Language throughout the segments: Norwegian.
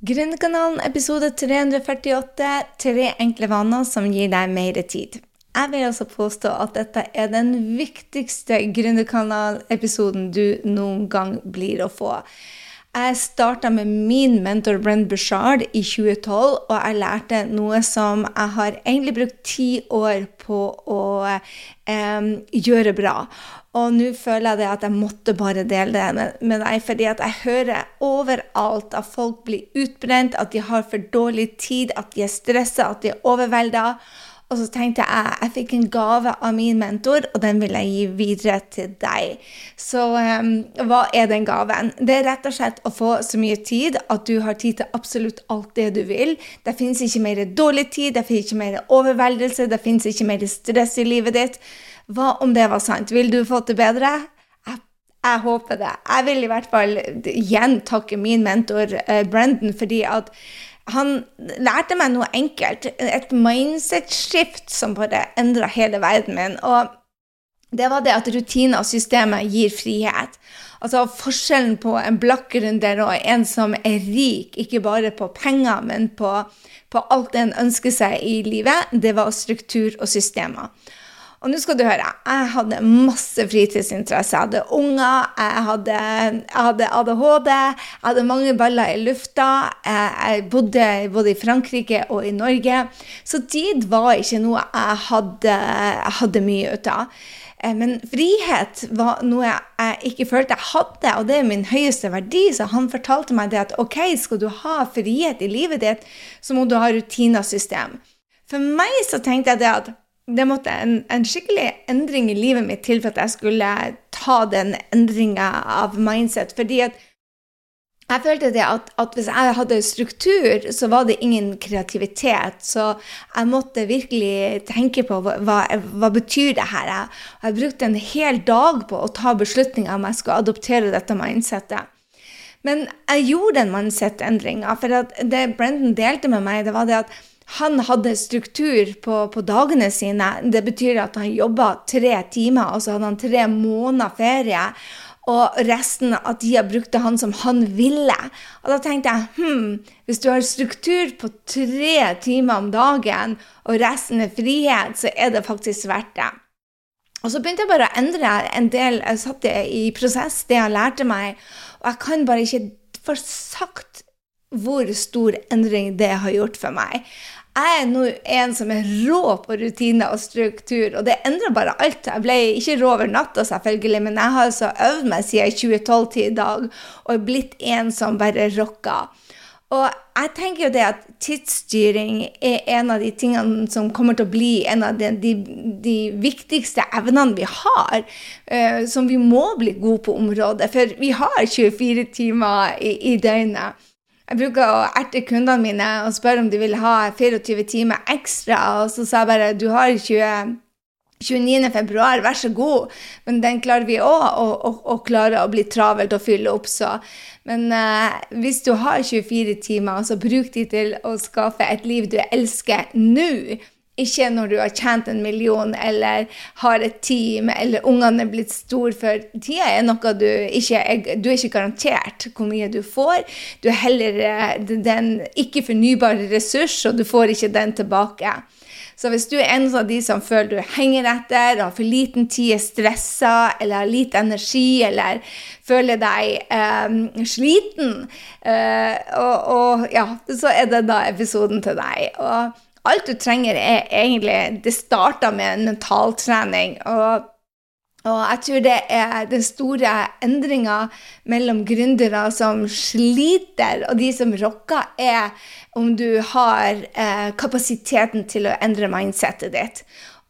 Gründerkanalen episode 348 Tre enkle vaner som gir deg mer tid. Jeg vil også påstå at dette er den viktigste gründerkanalepisoden du noen gang blir å få. Jeg starta med min mentor Brenn Bushard i 2012, og jeg lærte noe som jeg har egentlig brukt ti år på å eh, gjøre bra. Og nå føler jeg det at jeg måtte bare dele det med, med deg, fordi at jeg hører overalt at folk blir utbrent, at de har for dårlig tid, at de er stressa, at de er overvelda. Og så tenkte jeg jeg fikk en gave av min mentor, og den vil jeg gi videre til deg. Så um, hva er den gaven? Det er rett og slett å få så mye tid at du har tid til absolutt alt det du vil. Det fins ikke mer dårlig tid, det fins ikke mer overveldelse, det fins ikke mer stress i livet ditt. Hva om det var sant? Vil du fått det bedre? Jeg, håper det. Jeg vil i hvert fall igjen takke min mentor eh, Brendan, fordi at han lærte meg noe enkelt. Et mindset-skift som bare endra hele verden min. Og det var det at rutiner og systemet gir frihet. Altså Forskjellen på en blakkgründer og en som er rik, ikke bare på penger, men på, på alt en ønsker seg i livet, det var struktur og systemer. Og nå skal du høre, jeg hadde masse fritidsinteresser. Jeg hadde unger, jeg hadde, jeg hadde, ADHD, jeg hadde mange baller i lufta. Jeg bodde både i Frankrike og i Norge. Så tid var ikke noe jeg hadde, jeg hadde mye ut av. Eh, men frihet var noe jeg ikke følte jeg hadde, og det er min høyeste verdi. Så han fortalte meg det at ok, skal du ha frihet i livet ditt, så må du ha rutiner og system. For meg så tenkte jeg det at det måtte en, en, skikkelig endring i livet mitt til for at jeg skulle ta den endringa av mindset. Fordi at jeg følte at, at, hvis jeg hadde struktur, så var det ingen kreativitet. Så jeg måtte virkelig tenke på hva, hva, hva betyr det her Jeg, jeg brukte en hel dag på å ta beslutninger om jeg skulle adoptere dette mindsettet. Men jeg gjorde en mindset-endring. For det Brendan delte med meg, det var det at han hadde struktur på, på, dagene sine. Det betyr at han jobba tre timer, og så hadde han tre måneder ferie. Og resten av tida brukte han som han ville. Og da tenkte jeg hm, hvis du har struktur på tre timer om dagen, og resten er frihet, så er det faktisk verdt det. Og så begynte jeg bare å endre en del Jeg satt i prosess, det jeg lærte meg. Og jeg kan bare ikke få sagt hvor stor endring det har gjort for meg. Jeg er nå en som er rå på rutiner og struktur, og det endrer bare alt. Jeg ble ikke rå over natta, selvfølgelig, men jeg har altså øvd meg siden 2012 til i dag og er blitt en som bare rocker. Og jeg tenker jo det at tidsstyring er en av de tingene som kommer til å bli en av de, de, de viktigste evnene vi har, uh, som vi må bli gode på området. For vi har 24 timer i, i døgnet. Jeg bruker å erte kundene mine og spørre om de vil ha 24 timer ekstra. Og så sa jeg bare du har 20, 29. februar, vær så god. Men den klarer vi òg å klare å bli travelt og fylle opp, så. Men uh, hvis du har 24 timer, så bruk de til å skaffe et liv du elsker nå. Ikke når du har tjent en million eller har et team eller ungene er blitt store, for tida er noe du ikke er, du er ikke garantert hvor mye du får. Du er heller eh, den ikke-fornybare ressurs, og du får ikke den tilbake. Så hvis du er en av de som føler du henger etter, har for liten tid, er stressa eller har lite energi eller føler deg eh, sliten, eh, og, og, ja, så er det da episoden til deg. Og alt du trenger, er egentlig Det starter med en mentaltrening. og og jeg tror det er den store endringa mellom gründere som sliter, og de som rocker, er om du har eh, kapasiteten til å endre mindsettet ditt.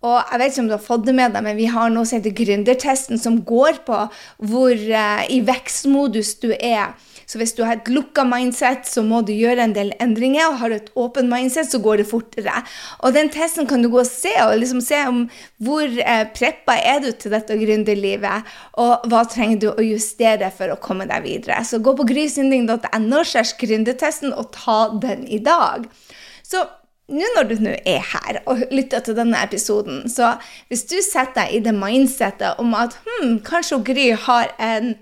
Og jeg vet ikke om du har fått det med deg, men vi har noe som heter gründertesten, som går på hvor eh, i vekstmodus du er. Så hvis du har et lukka mindset, så må du gjøre en del endringer. Og har du et åpent mindset, så går det fortere. Og den testen kan du gå og se, og liksom se om hvor eh, preppa er du til dette gründerlivet, og hva trenger du å justere for å komme deg videre. Så gå på grysynding.no gründertesten og ta den i dag. Så nå når du nå er her og lytter til denne episoden, så hvis du setter deg i det mindsettet om at hm, kanskje Gry har en,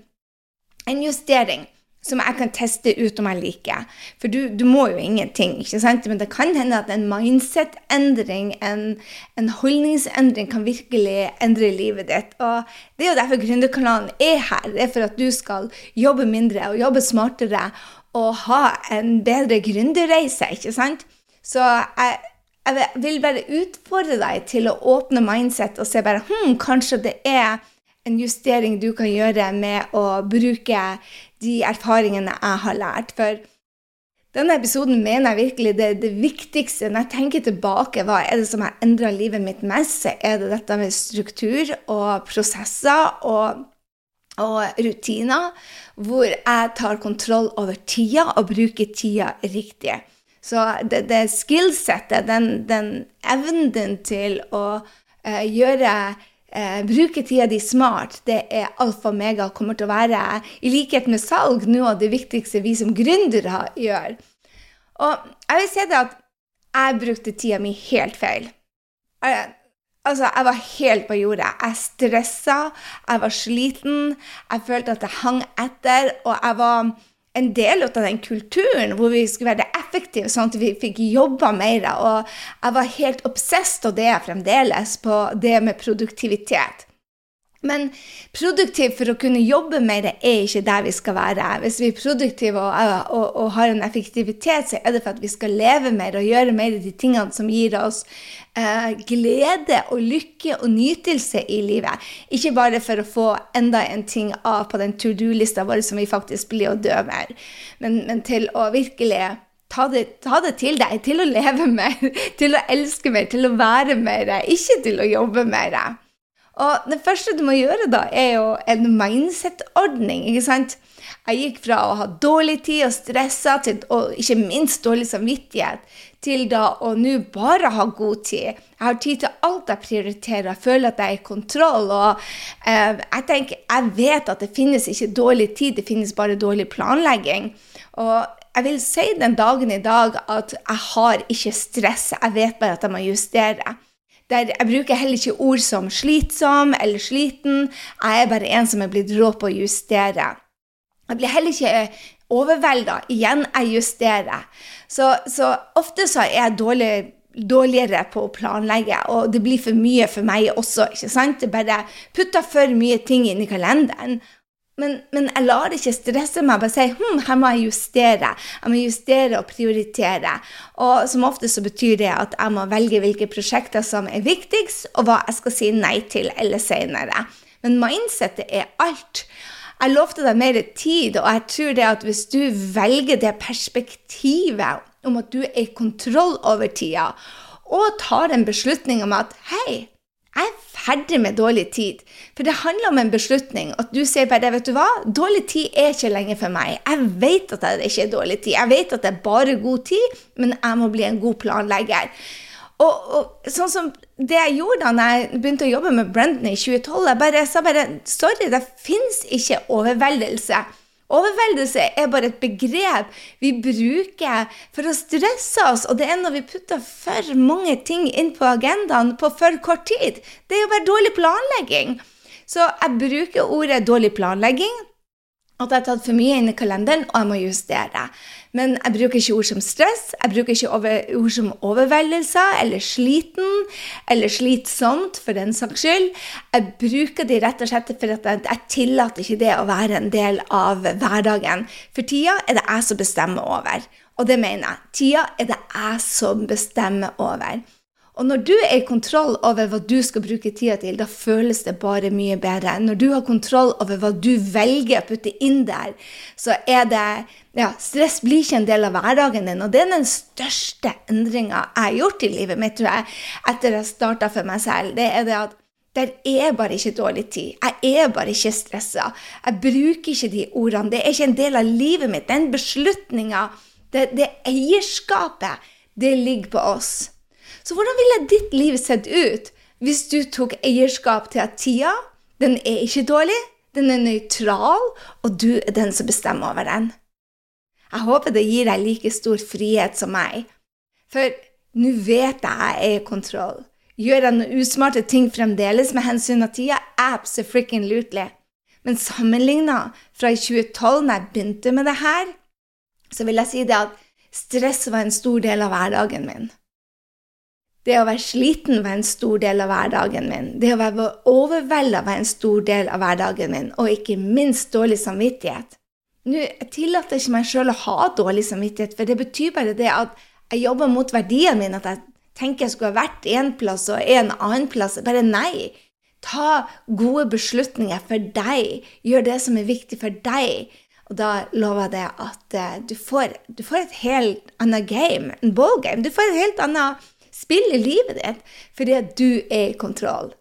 en justering som jeg kan teste ut om jeg liker. For du, du må jo ingenting, ikke sant? Men det kan hende at en mindset-endring, en, en, holdningsendring, kan virkelig endre livet ditt. Og det er jo derfor Gründerkanalen er her. Det er for at du skal jobbe mindre og jobbe smartere og ha en bedre gründerreise, ikke sant? Så jeg, jeg vil bare utfordre deg til å åpne mindset og se bare hm, kanskje det er en justering du kan gjøre med å bruke de erfaringene jeg har lært. For denne episoden mener jeg virkelig det, det viktigste. Når jeg tenker tilbake, hva er det som har endra livet mitt mest, så er det dette med struktur og prosesser og, og rutiner, hvor jeg tar kontroll over tida og bruker tida riktig. Så det, det skillsettet, den, den evnen til å uh, gjøre eh, bruke tida di smart, det er alfa og mega kommer til å være, i likhet med salg, noe av det viktigste vi som gründere gjør. Og jeg vil si det at jeg brukte tida mi helt feil. Jeg, altså, jeg var helt på jordet. Jeg stressa, jeg var sliten, jeg følte at jeg hang etter, og jeg var en del av den kulturen hvor vi skulle være effektive, sånn at vi fikk jobba mer. Og jeg var helt obsesst av det fremdeles, på det med produktivitet. Men produktiv for å kunne jobbe mer er ikke der vi skal være. Hvis vi er produktive og, og, og, har en effektivitet, så er det for at vi skal leve mer og gjøre mer de tingene som gir oss eh, glede og lykke og nytelse i livet. Ikke bare for å få enda en ting av på den to do-lista vår som vi faktisk blir å dø med, men, men til å virkelig Ta det, ta det, til deg, til å leve mer, til å elske mer, til å være mer, ikke til å jobbe mer. Og det første du må gjøre, da, er jo en mindset-ordning. ikke sant? Jeg gikk fra å ha dårlig tid og stressa til og ikke minst dårlig samvittighet, til da å nå bare ha god tid. Jeg har tid til alt jeg prioriterer, jeg føler at jeg er i kontroll. Og eh, jeg tenker, jeg vet at det finnes ikke dårlig tid, det finnes bare dårlig planlegging. Og jeg vil si den dagen i dag at jeg har ikke stress, jeg vet bare at jeg må justere. Der jeg bruker heller ikke ord som slitsom eller sliten. Jeg er bare en som er blitt rå på å justere. Jeg blir heller ikke overvelda. Igjen, jeg justerer. Så, så ofte så er jeg dårlig, dårligere på å planlegge, og det blir for mye for meg også. ikke sant? Det bare putter for mye ting inn i kalenderen. Men, men, jeg lar det ikke stresse meg. Bare si hm, her må jeg justere. Jeg må justere og prioritere. Og som ofte så betyr det at jeg må velge hvilke prosjekter som er viktigst, og hva jeg skal si nei til eller senere. Men mindsettet er alt. Jeg lovte deg mer tid, og jeg tror det at hvis du velger det perspektivet om at du er i kontroll over tida, og tar en beslutning om at hei, jeg er ferdig med dårlig tid. For det handler om en beslutning. At du sier bare vet du hva, dårlig tid er ikke lenger for meg. Jeg vet at det ikke er dårlig tid. Jeg vet at det er bare god tid, men jeg må bli en god planlegger. Og, og sånn som det jeg gjorde da jeg begynte å jobbe med Brendan i 2012, jeg bare, jeg sa bare sorry, det fins ikke overveldelse. Overveldelse er bare et begrep vi bruker for å stresse oss, og det er når vi putter for mange ting inn på agendaen på for kort tid. Det er jo bare dårlig planlegging. Så jeg bruker ordet dårlig planlegging at jeg har tatt for mye inn i kalenderen, og jeg må justere. Men jeg bruker ikke ord som stress, jeg bruker ikke over, ord som overveldelse eller sliten eller slitsomt, for den saks skyld. Jeg bruker de rett og slett for at jeg, jeg tillater ikke det å være en del av hverdagen. For tida er det jeg som bestemmer over. Og det mener jeg. Tida er det jeg som bestemmer over. Og når du er i kontroll over hva du skal bruke tida til, da føles det bare mye bedre. Når du har kontroll over hva du velger å putte inn der, så er det ja, Stress blir ikke en del av hverdagen din, og det er den største endringa jeg har gjort i livet mitt, tror jeg, etter jeg starta for meg selv. Det er det at der er bare ikke dårlig tid. Jeg er bare ikke stressa. Jeg bruker ikke de ordene. Det er ikke en del av livet mitt. Den beslutninga, det, det eierskapet, det ligger på oss. Så hvordan ville ditt liv sett ut hvis du tok eierskap til at tida, den er ikke dårlig, den er nøytral, og du er den som bestemmer over den? Jeg håper det gir deg like stor frihet som meg. For nå vet jeg jeg er i kontroll. Gjør jeg noen usmarte ting fremdeles med hensyn til tida? Absolutely. Men sammenligna fra 2012, da jeg begynte med det her, så vil jeg si det at stress var en stor del av hverdagen min. Det å være sliten var en stor del av hverdagen min. Det å være overvelda var en stor del av hverdagen min, og ikke minst dårlig samvittighet. Nå, Jeg tillater ikke meg sjøl å ha dårlig samvittighet, for det betyr bare det at jeg jobber mot verdiene mine, at jeg tenker jeg skulle ha vært én plass og en annen plass. Bare nei. Ta gode beslutninger for deg. Gjør det som er viktig for deg. Og da lover jeg deg at uh, du, får, du, får, et helt annet game, en ballgame. Du får et helt annet spill i livet ditt fordi at du er i kontroll.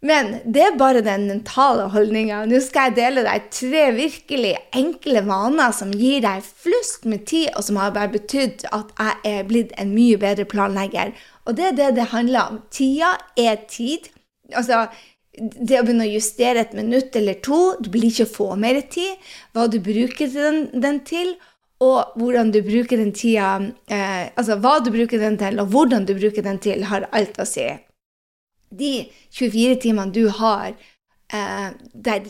Men det er bare den mentale holdninga. Nå skal jeg dele deg tre virkelig enkle vaner som gir deg flust med tid, og som har bare betydd at jeg er blitt en mye bedre planlegger. Og det er det det handler om. Tida er tid. Altså, det å begynne å justere et minutt eller to Du blir ikke å få mer tid. Hva du bruker den, den til, og hvordan du bruker den tida eh, Altså hva du bruker den til, og hvordan du bruker den til, har alt å si. De 24 timene du har, eh, der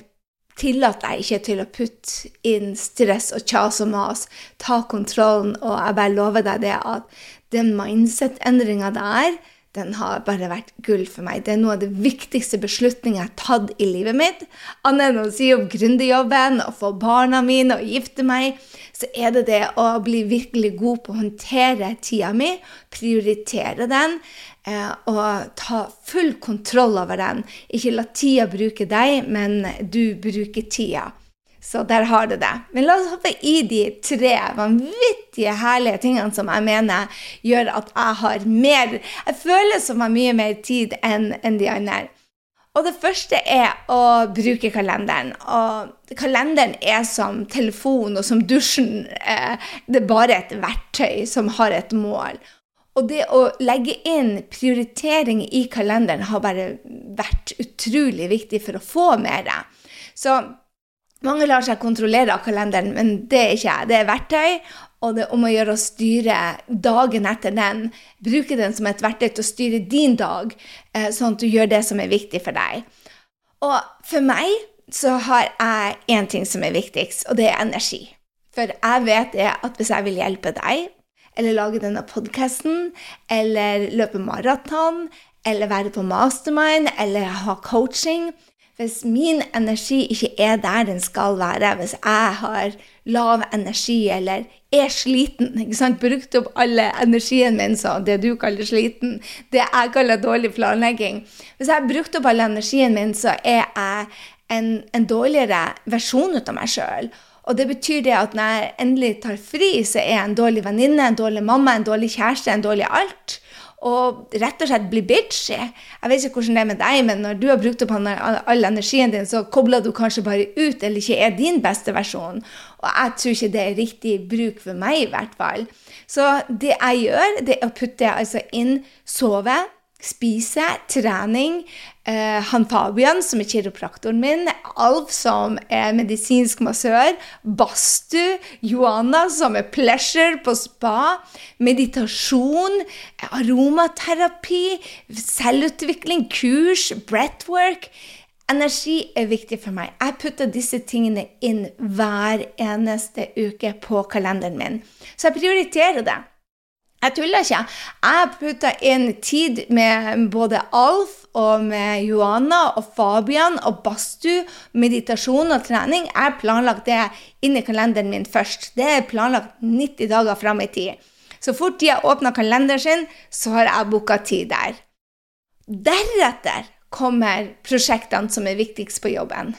tillater jeg ikke til å putte inn stress og kjas og mas. Ta kontrollen, og jeg bare lover deg det at den mindset-endringa der, den har bare vært gull for meg. Det er noe av det viktigste beslutningene jeg har tatt i livet mitt. Annet enn å si opp gründerjobben og få barna mine og gifte meg, så er det det å bli virkelig god på å håndtere tida mi, prioritere den eh, og ta full kontroll over den. Ikke la tida bruke deg, men du bruker tida. Så der har du det. Men la oss hoppe i de tre vanvittige herlige tingene som jeg mener gjør at jeg har mer Jeg føler som jeg har mye mer tid enn en de andre. Og det første er å bruke kalenderen. Og kalenderen er som telefon og som dusjen. Eh, det er bare et verktøy som har et mål. Og det å legge inn prioritering i kalenderen har bare vært utrolig viktig for å få mer. Så mange lar seg kontrollere av kalenderen, men det er ikke jeg. Det er verktøy, og det er om å gjøre å styre dagen etter den. Bruke den som et verktøy til å styre din dag, eh, sånn at du gjør det som er viktig for deg. Og for meg så har jeg én ting som er viktigst, og det er energi. For jeg vet det at hvis jeg vil hjelpe deg, eller lage denne podkasten, eller løpe maraton, eller være på mastermind, eller ha coaching Hvis min energi ikke er der den skal være, hvis jeg har lav energi eller er sliten. ikke sant? Brukt opp alle energien min, så det du kaller sliten, det jeg kaller dårlig planlegging. Hvis jeg har brukt opp all energien min, så er jeg en, en dårligere versjon av meg sjøl. Og det betyr det at når jeg endelig tar fri, så er jeg en dårlig venninne, en dårlig mamma, en dårlig kjæreste, en dårlig alt og rett og slett bli bitchy. Jeg vet ikke hvordan det er med deg, men når du har brukt opp all energien din, så kobler du kanskje bare ut, eller ikke er din beste versjon. Og jeg tror ikke det er riktig bruk for meg, i hvert fall. Så det jeg gjør, det er å putte altså inn sove, spise, trening. Uh, han Fabian, som er kiropraktoren min, Alf, som er medisinsk massør, Bastu, Joanna, som er pleasure på spa, meditasjon, aromaterapi, selvutvikling, kurs, breathwork. Energi er viktig for meg. Jeg putter disse tingene inn hver eneste uke på kalenderen min. Så jeg prioriterer det. Jeg tuller ikke. Jeg putta inn tid med både Alf og med Johanna og Fabian og badstue, meditasjon og trening. Jeg planlagt det inn i kalenderen min først. Det er planlagt 90 dager fram i tid. Så fort de har åpna kalenderen sin, så har jeg booka tid der. Deretter kommer prosjektene som er viktigst på jobben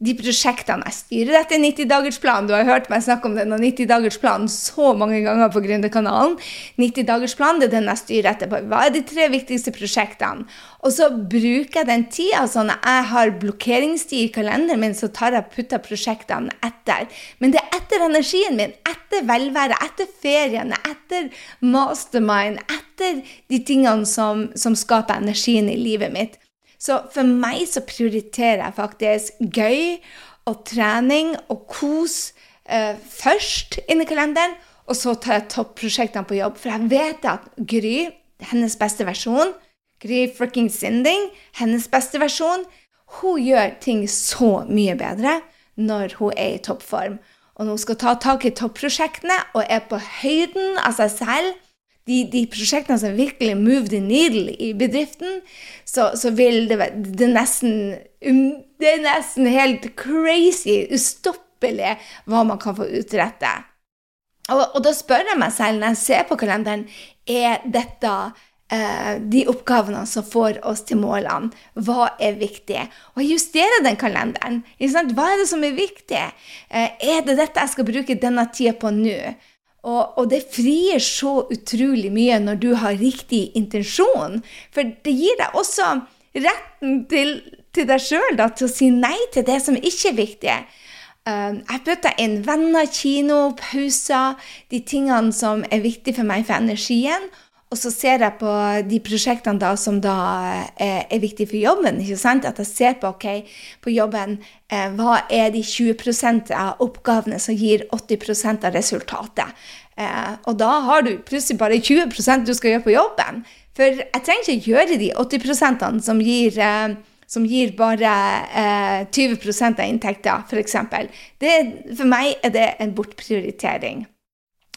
de prosjektene jeg styrer etter 90-dagersplanen. Du har hørt meg snakke om denne 90-dagersplanen så mange ganger på Gründerkanalen. 90-dagersplanen er den jeg styrer etter. Hva er de tre viktigste prosjektene? Og så bruker jeg den tida sånn at jeg har blokkeringstid i kalenderen min, så tar jeg putter prosjektene etter. Men det er etter energien min, etter velværet, etter feriene, etter mastermind, etter de tingene som, som skaper energien i livet mitt. Så for meg så prioriterer jeg faktisk gøy og trening og kos eh, først inni kalenderen, og så tar jeg topprosjektene på jobb. For jeg vet at Gry, hennes beste versjon, Gry fricking Sinding, hennes beste versjon, hun gjør ting så mye bedre når hun er i toppform. Og når hun skal ta tak i topprosjektene og er på høyden av seg selv, de, de prosjektene som virkelig move the needle i bedriften, så, så vil det, det, nesten, um, det er nesten helt crazy, ustoppelig, hva man kan få utrette. Og, og da spør jeg meg selv når jeg ser på kalenderen, er dette eh, de oppgavene som får oss til målene. Hva er viktig? Og justere den kalenderen. Hva er det som er viktig? Eh, er det dette jeg skal bruke denne tida på nå? Og, og, det frier så utrolig mye når du har riktig intensjon. For det gir deg også retten til, til deg sjøl til å si nei til det som ikke er viktig. Uh, jeg putter inn venner, kino, pauser, de tingene som er viktige for meg for energien. Og så ser jeg på de prosjektene da, som da er, er viktige for jobben. ikke sant? At jeg ser på ok, på jobben eh, hva er de 20 av oppgavene som gir 80 av resultatet. Eh, og da har du plutselig bare 20% du skal gjøre på jobben. For jeg trenger ikke gjøre de 80% som gir eh, som gir bare eh, 20% av inntekta, f.eks. For meg er det en bortprioritering.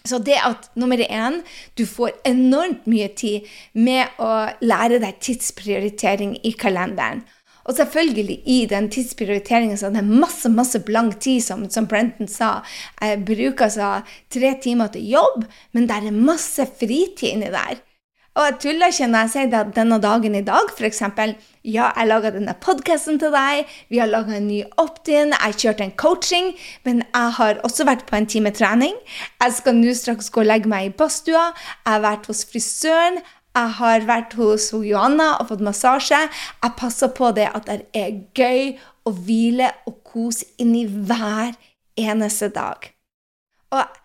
Så det at nummer én, du får enormt mye tid med å lære deg tidsprioritering i kalenderen. Og selvfølgelig, i den tidsprioriteringen så er det masse masse blank tid, som, som Brenton sa. Jeg bruker altså tre timer til jobb, men det er masse fritid inni der. Og jeg tuller ikke når jeg sier at denne dagen i dag, f.eks. Ja, jeg laga denne podkasten til deg, vi har laga en ny opt-in, jeg kjørte en coaching, men jeg har også vært på en time trening. Jeg skal nå straks gå og legge meg i badstua. Jeg har vært hos frisøren. Jeg har vært hos Johanna og fått massasje. Jeg passer på det at det er gøy å hvile og kose inni hver eneste dag. Og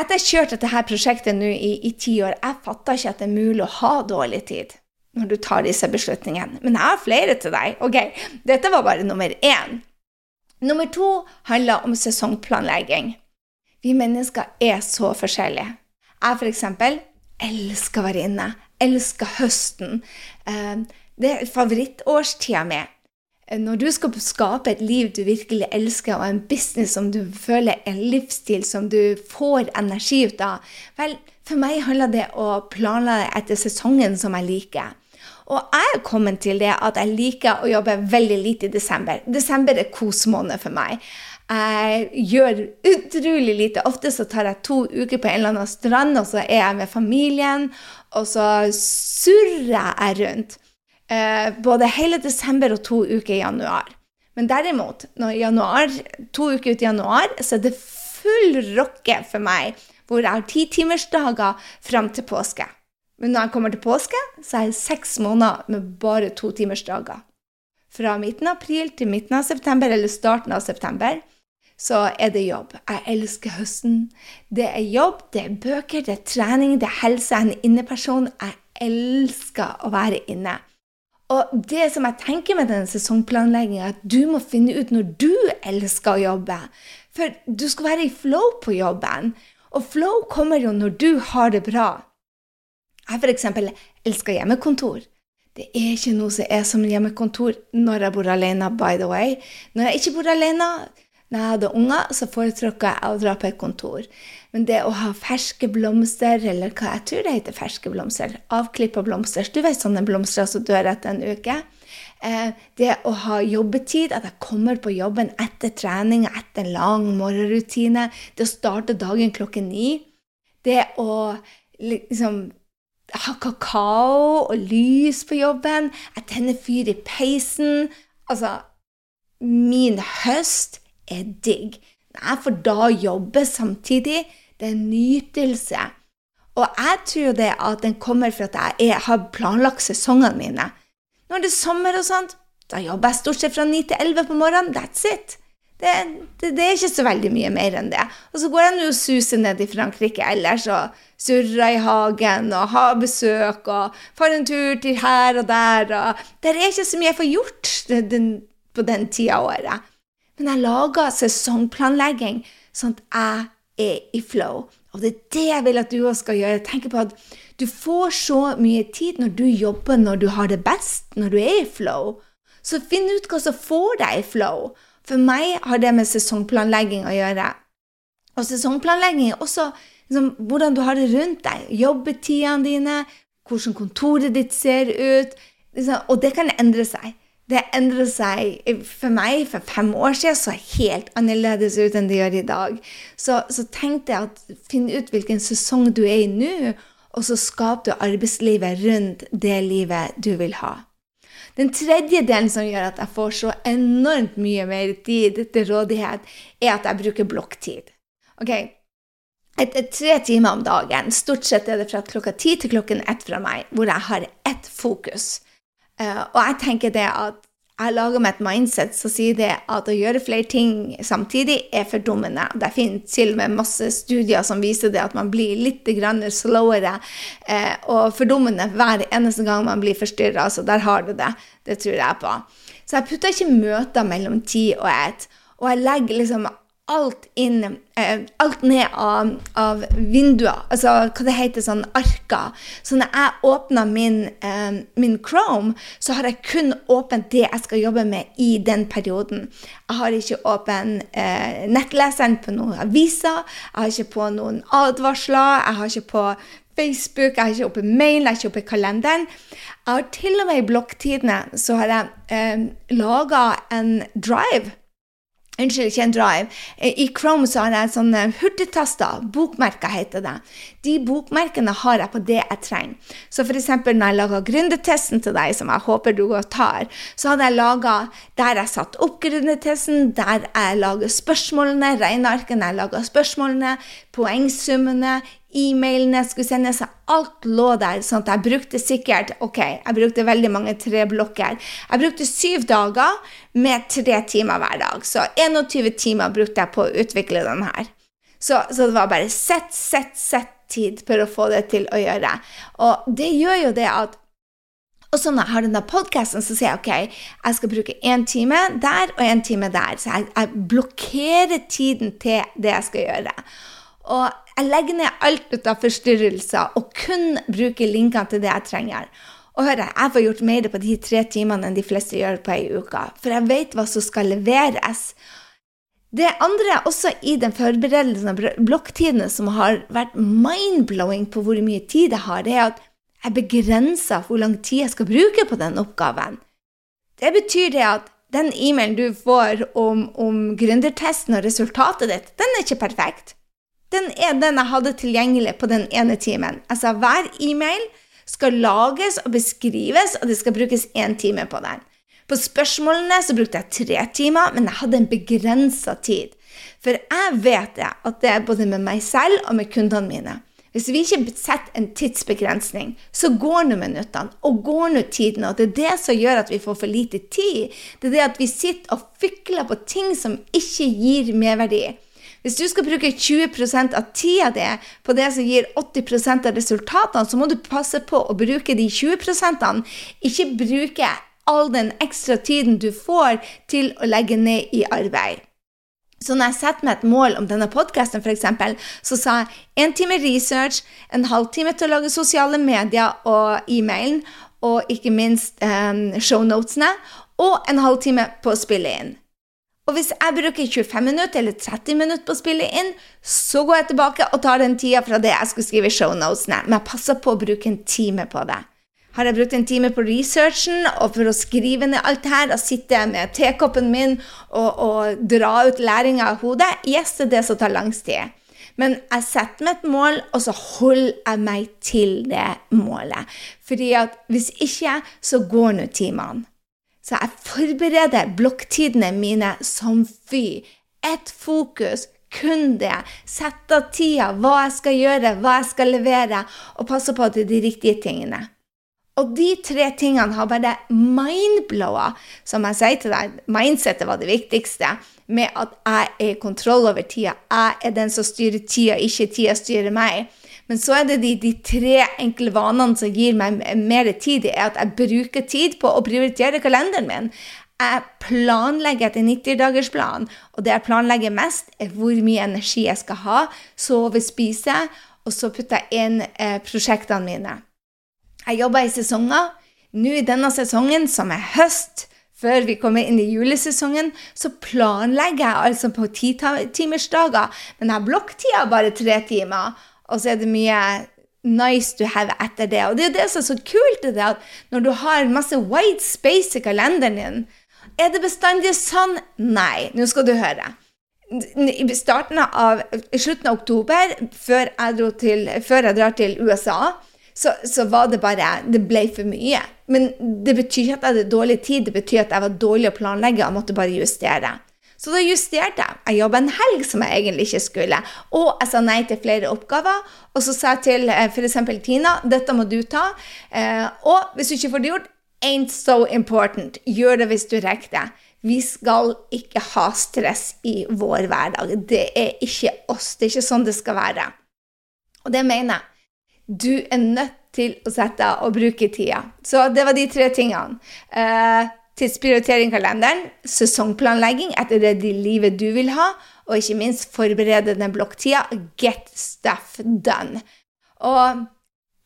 etter jeg kjørte dette prosjektet nå i, i ti år, jeg fatta ikke at det er mulig å ha dårlig tid når du tar disse beslutningene. Men jeg har flere til deg. Ok, Dette var bare nummer én. Nummer to handler om sesongplanlegging. Vi mennesker er så forskjellige. Jeg. For elsker å være inne. Elsker høsten. Eh, det er favorittårstida mi. Eh, når du skal skape et liv du virkelig elsker, og en business som du føler en livsstil som du får energi ut av Vel, for meg handler det å planlegge etter sesongen som jeg liker. Og jeg er kommet til det at jeg liker å jobbe veldig lite i desember. Desember er kosmåned for meg. Jeg gjør utrolig lite. Ofte så tar jeg to uker på en eller annen strand, og så er jeg med familien, og så surrer jeg rundt. Eh, både hele desember og to uker i januar. Men derimot, januar, to uker ut i januar, så er det full rocke for meg, hvor jeg har titimersdager fram til påske. Men når jeg kommer til påske, så er jeg seks måneder med bare to timersdager. Fra midten av april til midten av september, eller starten av september, så er det jobb. Jeg elsker høsten. Det er jobb, det er bøker, det er trening, det er helse. Jeg er en inneperson. Jeg elsker å være inne. Og det som jeg tenker med denne sesongplanlegginga, at du må finne ut når du elsker å jobbe. For du skal være i flow på jobben. Og flow kommer jo når du har det bra. Jeg f.eks. elsker hjemmekontor. Det er ikke noe som er som hjemmekontor når jeg bor alene, by the way. Når jeg ikke bor alene, når jeg hadde unger, så foretrakk jeg å dra på et kontor. Men det å ha ferske blomster, eller hva jeg tror det heter ferske blomster, avklippa blomster Du vet sånne blomster som dør etter en uke? Eh, det å ha jobbetid, at jeg kommer på jobben etter trening, etter en lang morgenrutine. Det å starte dagen klokken ni. Det å liksom ha kakao og lys på jobben. Jeg tenner fyr i peisen. Altså Min høst er digg. Nei, for da jobber samtidig, det er nytelse. Og jeg tror det at den kommer for at jeg har planlagt sesongene mine. Når det er sommer og sånt, da jobber jeg stort sett fra 9 til 11 på morgenen. That's it. Det, det, det, er ikke så veldig mye mer enn det. Og så går jeg nå og suser ned i Frankrike ellers og surrer i hagen og har besøk og får en tur til her og der. og Der er ikke så mye jeg får gjort den, på den tida av året. Men jeg lager sesongplanlegging sånn at jeg er i flow. Og det er det jeg vil at du òg skal gjøre. Tenk på at du får så mye tid når du jobber når du har det best, når du er i flow. Så finn ut hva som får deg i flow. For meg har det med sesongplanlegging å gjøre. Og sesongplanlegging er også liksom, hvordan du har det rundt deg. Jobbetidene dine, hvordan kontoret ditt ser ut. Liksom, og det kan endre seg. Det endrer seg for meg for fem år siden så helt annerledes ut enn det gjør i dag. Så, så tenk deg at finn ut hvilken sesong du er i nå, og så skaper du arbeidslivet rundt det livet du vil ha. Den tredje delen som gjør at jeg får så enormt mye mer tid til rådighet, er at jeg bruker blokktid. Ok, etter tre timer om dagen, stort sett er det fra klokka ti til klokken ett fra meg, hvor jeg har ett fokus. Uh, og jeg tenker det at jeg lager meg et mindset som sier det at å gjøre flere ting samtidig er fordummende. Det finnes til og med masse studier som viser det at man blir litt slowere eh, og fordummende hver eneste gang man blir forstyrra. Så der har du det. Det tror jeg på. Så jeg putter ikke møter mellom ti og ett. Og jeg legger liksom alt inn eh, Alt ned av, av, vinduer, altså hva det heter, sånn arker. Så når jeg åpner min, eh, min, Chrome, så har jeg kun åpent det jeg skal jobbe med i den perioden. Jeg har ikke åpen eh, nettleseren på noen aviser, jeg har ikke på noen advarsler, jeg har ikke på Facebook, jeg har ikke oppe mail, jeg har ikke oppe kalenderen. Jeg har til og med i blokktidene så har jeg eh, laga en drive Unnskyld, ikke en drive. Eh, I Chrome så har jeg sånne hurtigtaster. Bokmerker heter det. De bokmerkene har jeg på det jeg trenger. Så f.eks. når jeg laga gründertesten til deg, som jeg håper du tar, så hadde jeg laga der jeg satte opp gründertesten, der jeg lager spørsmålene, regnearkene jeg lager spørsmålene, poengsummene, e-mailene skulle sendes, alt lå der. sånn at jeg brukte sikkert ok, jeg brukte veldig mange treblokker. Jeg brukte syv dager med tre timer hver dag. Så 21 timer brukte jeg på å utvikle den her. Så, så det var bare sett, sett, sett tid for å få det til å gjøre. Og det gjør jo det at og så når jeg har denne podkasten, så sier jeg ok, jeg skal bruke én time der og én time der. Så jeg, jeg blokkerer tiden til det jeg skal gjøre. Og jeg legger ned alt ut av forstyrrelser og kun bruker linkene til det jeg trenger. Og hør, jeg får gjort mer på de tre timene enn de fleste gjør på ei uke, for jeg vet hva som skal leveres. Det andre, også i den forberedelsen av blokktidene, som har vært mind-blowing på hvor mye tid jeg har, det er at jeg begrenser hvor lang tid jeg skal bruke på den oppgaven. Det betyr det at den e-mailen du får om, om gründertesten og resultatet ditt, den er ikke perfekt den er den jeg hadde tilgjengelig på den ene timen. Altså hver e-mail skal lages og beskrives, og det skal brukes én time på den. På spørsmålene så brukte jeg tre timer, men jeg hadde en begrensa tid. For jeg vet det, at det er både med meg selv og med kundene mine. Hvis vi ikke setter en tidsbegrensning, så går nå minuttene, og går nå tiden. Og det er det som gjør at vi får for lite tid. Det er det at vi sitter og fikler på ting som ikke gir merverdi. Hvis du skal bruke 20% av tida di på det som gir 80% av resultatene, så må du passe på å bruke de 20% ikke bruke all den ekstra tiden du får til å legge ned i arbeid. Så når jeg setter meg et mål om denne podkasten, f.eks., så sa jeg én time research, en halvtime til å lage sosiale medier og e-mailen, og ikke minst um, shownotene, og en halvtime på å spille inn. Og hvis jeg bruker 25 minutter eller 30 minutter på å spille inn, så går jeg tilbake og tar den tida fra det jeg skulle skrive shownotesene. Men jeg passer på å bruke en time på det. Har jeg brukt en time på researchen og for å skrive ned alt her, sitter jeg med tekoppen min og, og drar ut læringa av hodet. Yes, det er det som tar langst tid. Men jeg setter meg et mål, og så holder jeg meg til det målet. Fordi at hvis ikke, så går nå timene. Så jeg forbereder blokktidene mine som fy. Ett fokus, kun det. Sette av tida, hva jeg skal gjøre, hva jeg skal levere, og passe på er de riktige tingene. Og de tre tingene har bare mindblowa, som jeg sier til deg. Mindsettet var det viktigste, med at jeg er i kontroll over tida. Jeg er den som styrer tida, ikke tida styrer meg. Men så er det de, de, tre enkle vanene som gir meg mer tid. Det er at jeg bruker tid på å prioritere kalenderen min. Jeg planlegger etter 90-dagersplan, og det jeg planlegger mest, er hvor mye energi jeg skal ha, sove, spise, og så putter jeg inn eh, prosjektene mine. Jeg jobber i sesonger. Nå i denne sesongen, som er høst, før vi kommer inn i julesesongen, så planlegger jeg altså på titimersdager. Men jeg har blokktida bare tre timer, og så er det mye nice to have etter det. Og det er det som er så kult, det at når du har masse white space i kalenderen din, er det bestandig sånn? Nei. Nå skal du høre. I starten av, i slutten av oktober, før jeg, til, før jeg drar til USA, så, så, var det bare Det ble for mye. Men det betyr ikke at jeg hadde dårlig tid, det betyr at jeg var dårlig å planlegge og måtte bare justere. Så da justerte jeg. Jeg jobba en helg som jeg egentlig ikke skulle. Og jeg sa nei til flere oppgaver. Og så sa jeg til eh, f.eks. Tina dette må du ta. Eh, og hvis du ikke får det gjort, ain't so important. Gjør det hvis du rekker det. Vi skal ikke ha stress i vår hverdag. Det er ikke oss. Det er ikke sånn det skal være. Og det mener jeg. Du er nødt til å sette av og bruke tida. Så det var de tre tingene. Eh, Tidsprioritering kalenderen, sesongplanlegging etter det livet du vil ha, og ikke minst forberede den blokktida. Get stuff done. Og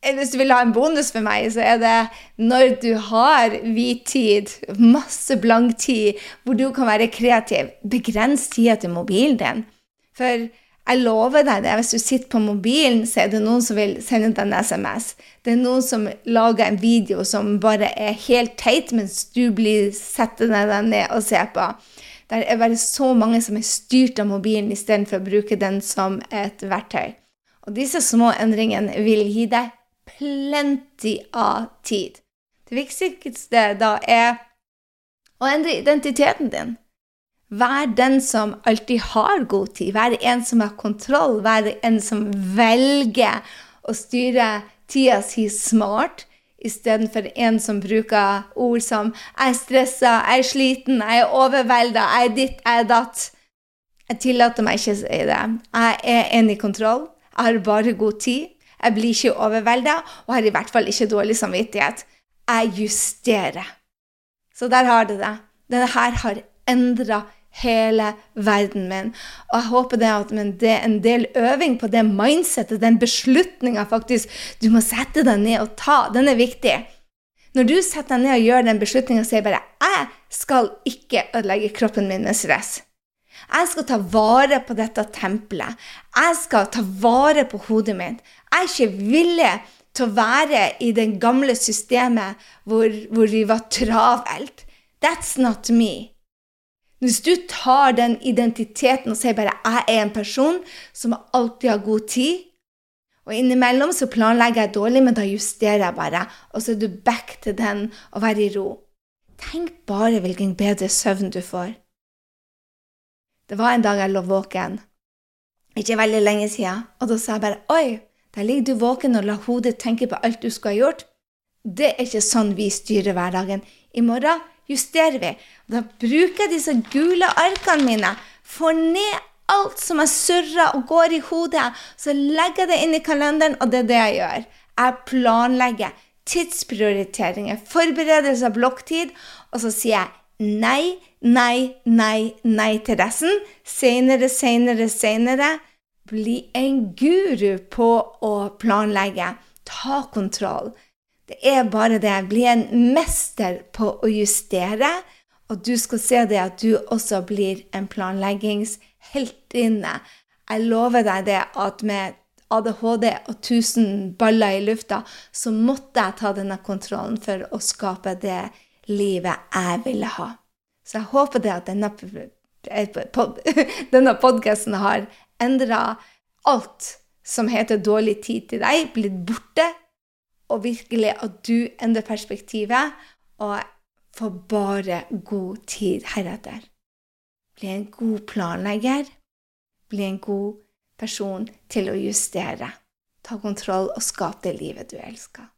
hvis du vil ha en bonus for meg, så er det når du har hvit tid, masse blank tid, hvor du kan være kreativ, begrens tida til mobilen din. For jeg lover deg det, hvis du sitter på mobilen, så er det noen som vil sende deg en SMS. Det er noen som lager en video som bare er helt teit, mens du blir setter deg ned og ser på. Det er bare så mange som er styrt av mobilen istedenfor å bruke den som et verktøy. Og disse små endringene vil gi deg plenty av tid. Det viktigste da er å endre identiteten din. Vær den som alltid har god tid. Vær en som har kontroll. Vær en som velger å styre tida si smart, istedenfor en som bruker ord som 'jeg er stressa', 'jeg er sliten', 'jeg er overvelda', 'jeg er ditt', 'jeg er datt'. Jeg tillater meg ikke å si det. Jeg er en i kontroll. Jeg har bare god tid. Jeg blir ikke overvelda, og har i hvert fall ikke dårlig samvittighet. Jeg justerer. Så der har du det. Denne her har endra hele verden min. Og jeg håper det at det er en del øving på det mindsettet, den beslutninga faktisk du må sette deg ned og ta. Den er viktig. Når du setter deg ned og gjør den beslutninga, sier bare 'Jeg skal ikke ødelegge kroppen min med stress'. Jeg skal ta vare på dette tempelet. Jeg skal ta vare på hodet mitt. Jeg er ikke villig til å være i det gamle systemet hvor, hvor vi var travelt. That's not me. Hvis du tar den identiteten og sier bare 'jeg er en person som alltid har god tid', og innimellom så planlegger jeg dårlig, men da justerer jeg bare, og så er du back til den å være i ro. Tenk bare hvilken bedre søvn du får. Det var en dag jeg lå våken, ikke veldig lenge siden, og da sa jeg bare 'oi, der ligger du våken og lar hodet tenke på alt du skulle ha gjort'. Det er ikke sånn vi styrer hverdagen. I morgen justerer vi. Da bruker jeg disse gule arkene mine, får ned alt som er surra og går i hodet, så legger jeg det inn i kalenderen, og det er det jeg gjør. Jeg planlegger tidsprioriteringer, forberedelse av blokktid, og så sier jeg nei, nei, nei, nei til resten. Seinere, seinere, seinere. Bli en guru på å planlegge. Ta kontroll. Det er bare det. Bli en mester på å justere. Og du skal se det at du også blir en planleggingsheltinne. Jeg lover deg det at med ADHD og 1000 baller i lufta, så måtte jeg ta denne kontrollen for å skape det livet jeg ville ha. Så jeg håper det at denne, denne podkasten har endra alt som heter dårlig tid til deg, blitt borte og virkelig at du endrer perspektivet og får bare god tid heretter. Bli en god planlegger. Bli en god person til å justere. Ta kontroll og skap det livet du elsker.